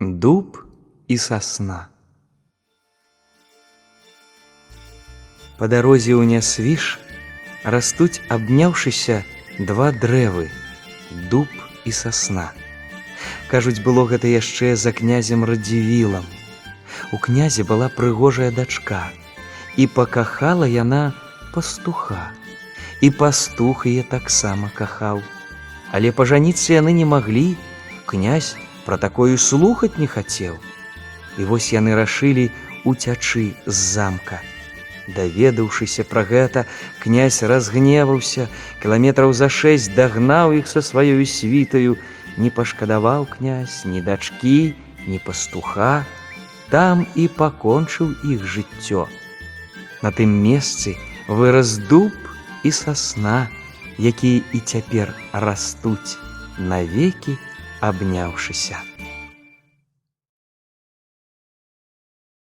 Дуб і сасна. Па дарозе ў нясвіж растуць абняўшыся два дрэвы дуб і сасна. Кажуць, было гэта яшчэ за князем радзівілам. У князе была прыгожая дачка, і пакахала яна пастуха. І пастух яе таксама кахаў. Але пажаніцца яны не маглі, князь пра такое слухаць не хацеў. І вось яны рашылі уцячы з замка. Даведаўшыся пра гэта, князь разгневаўся, кіламетраў за шэсць дагнаў іх са сваёю світаю, не пашкадаваў князь, ні дачкі, ні пастуха, там і пакончыў іх жыццё. На тым месцы вырас дуб і сасна, якія і цяпер растуць, навекі абняўшыся.